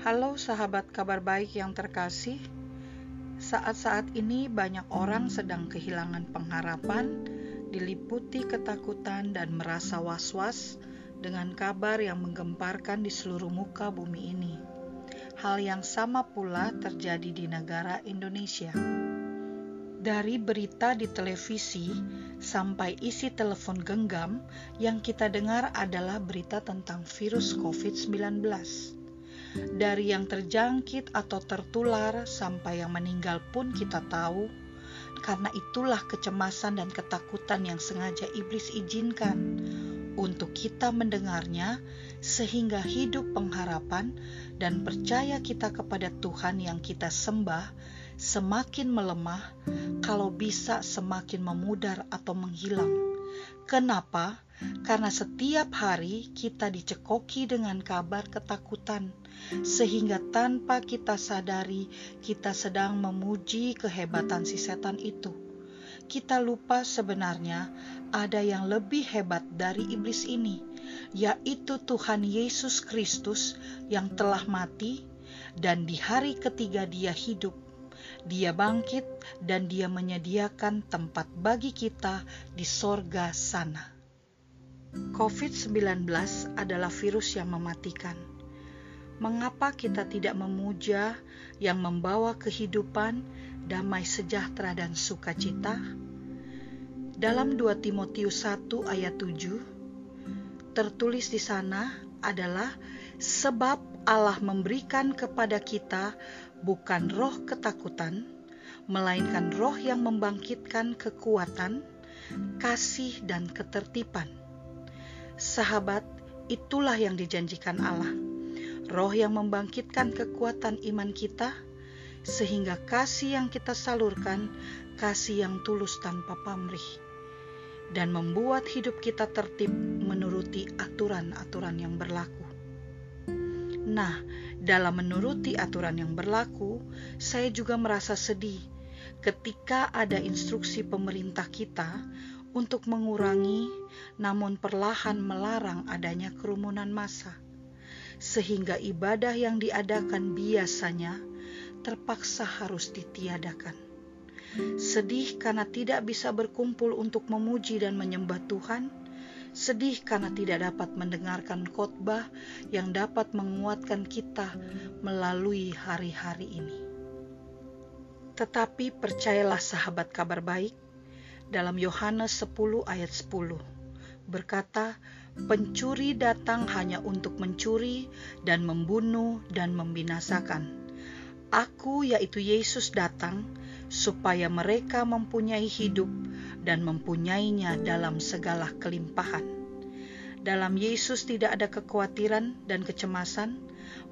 Halo sahabat kabar baik yang terkasih. Saat-saat ini banyak orang sedang kehilangan pengharapan, diliputi ketakutan dan merasa was-was dengan kabar yang menggemparkan di seluruh muka bumi ini. Hal yang sama pula terjadi di negara Indonesia. Dari berita di televisi sampai isi telepon genggam, yang kita dengar adalah berita tentang virus COVID-19 dari yang terjangkit atau tertular sampai yang meninggal pun kita tahu, karena itulah kecemasan dan ketakutan yang sengaja iblis izinkan untuk kita mendengarnya, sehingga hidup pengharapan dan percaya kita kepada Tuhan yang kita sembah semakin melemah, kalau bisa semakin memudar atau menghilang. Kenapa? Karena setiap hari kita dicekoki dengan kabar ketakutan, sehingga tanpa kita sadari kita sedang memuji kehebatan si setan itu. Kita lupa sebenarnya ada yang lebih hebat dari iblis ini, yaitu Tuhan Yesus Kristus yang telah mati dan di hari ketiga dia hidup dia bangkit dan dia menyediakan tempat bagi kita di sorga sana. COVID-19 adalah virus yang mematikan. Mengapa kita tidak memuja yang membawa kehidupan, damai sejahtera dan sukacita? Dalam 2 Timotius 1 ayat 7 tertulis di sana adalah sebab Allah memberikan kepada kita bukan roh ketakutan, melainkan roh yang membangkitkan kekuatan, kasih, dan ketertiban Sahabat, itulah yang dijanjikan Allah. Roh yang membangkitkan kekuatan iman kita, sehingga kasih yang kita salurkan, kasih yang tulus tanpa pamrih, dan membuat hidup kita tertib menuruti aturan-aturan yang berlaku. Nah, dalam menuruti aturan yang berlaku, saya juga merasa sedih ketika ada instruksi pemerintah kita untuk mengurangi, namun perlahan melarang adanya kerumunan massa, sehingga ibadah yang diadakan biasanya terpaksa harus ditiadakan. Sedih karena tidak bisa berkumpul untuk memuji dan menyembah Tuhan. Sedih karena tidak dapat mendengarkan khotbah yang dapat menguatkan kita melalui hari-hari ini. Tetapi percayalah sahabat kabar baik, dalam Yohanes 10 ayat 10 berkata, pencuri datang hanya untuk mencuri dan membunuh dan membinasakan. Aku yaitu Yesus datang supaya mereka mempunyai hidup dan mempunyainya dalam segala kelimpahan. Dalam Yesus tidak ada kekhawatiran dan kecemasan,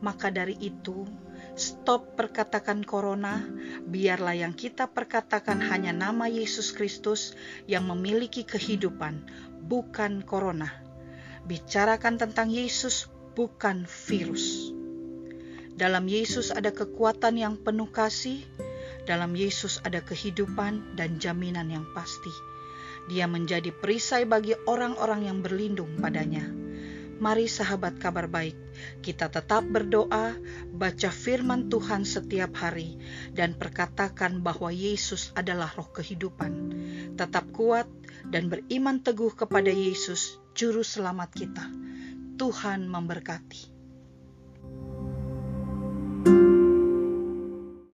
maka dari itu Stop perkatakan corona, biarlah yang kita perkatakan hanya nama Yesus Kristus yang memiliki kehidupan, bukan corona. Bicarakan tentang Yesus, bukan virus. Dalam Yesus ada kekuatan yang penuh kasih, dalam Yesus ada kehidupan dan jaminan yang pasti. Dia menjadi perisai bagi orang-orang yang berlindung padanya. Mari sahabat kabar baik, kita tetap berdoa, baca firman Tuhan setiap hari, dan perkatakan bahwa Yesus adalah roh kehidupan. Tetap kuat dan beriman teguh kepada Yesus, Juru Selamat kita. Tuhan memberkati.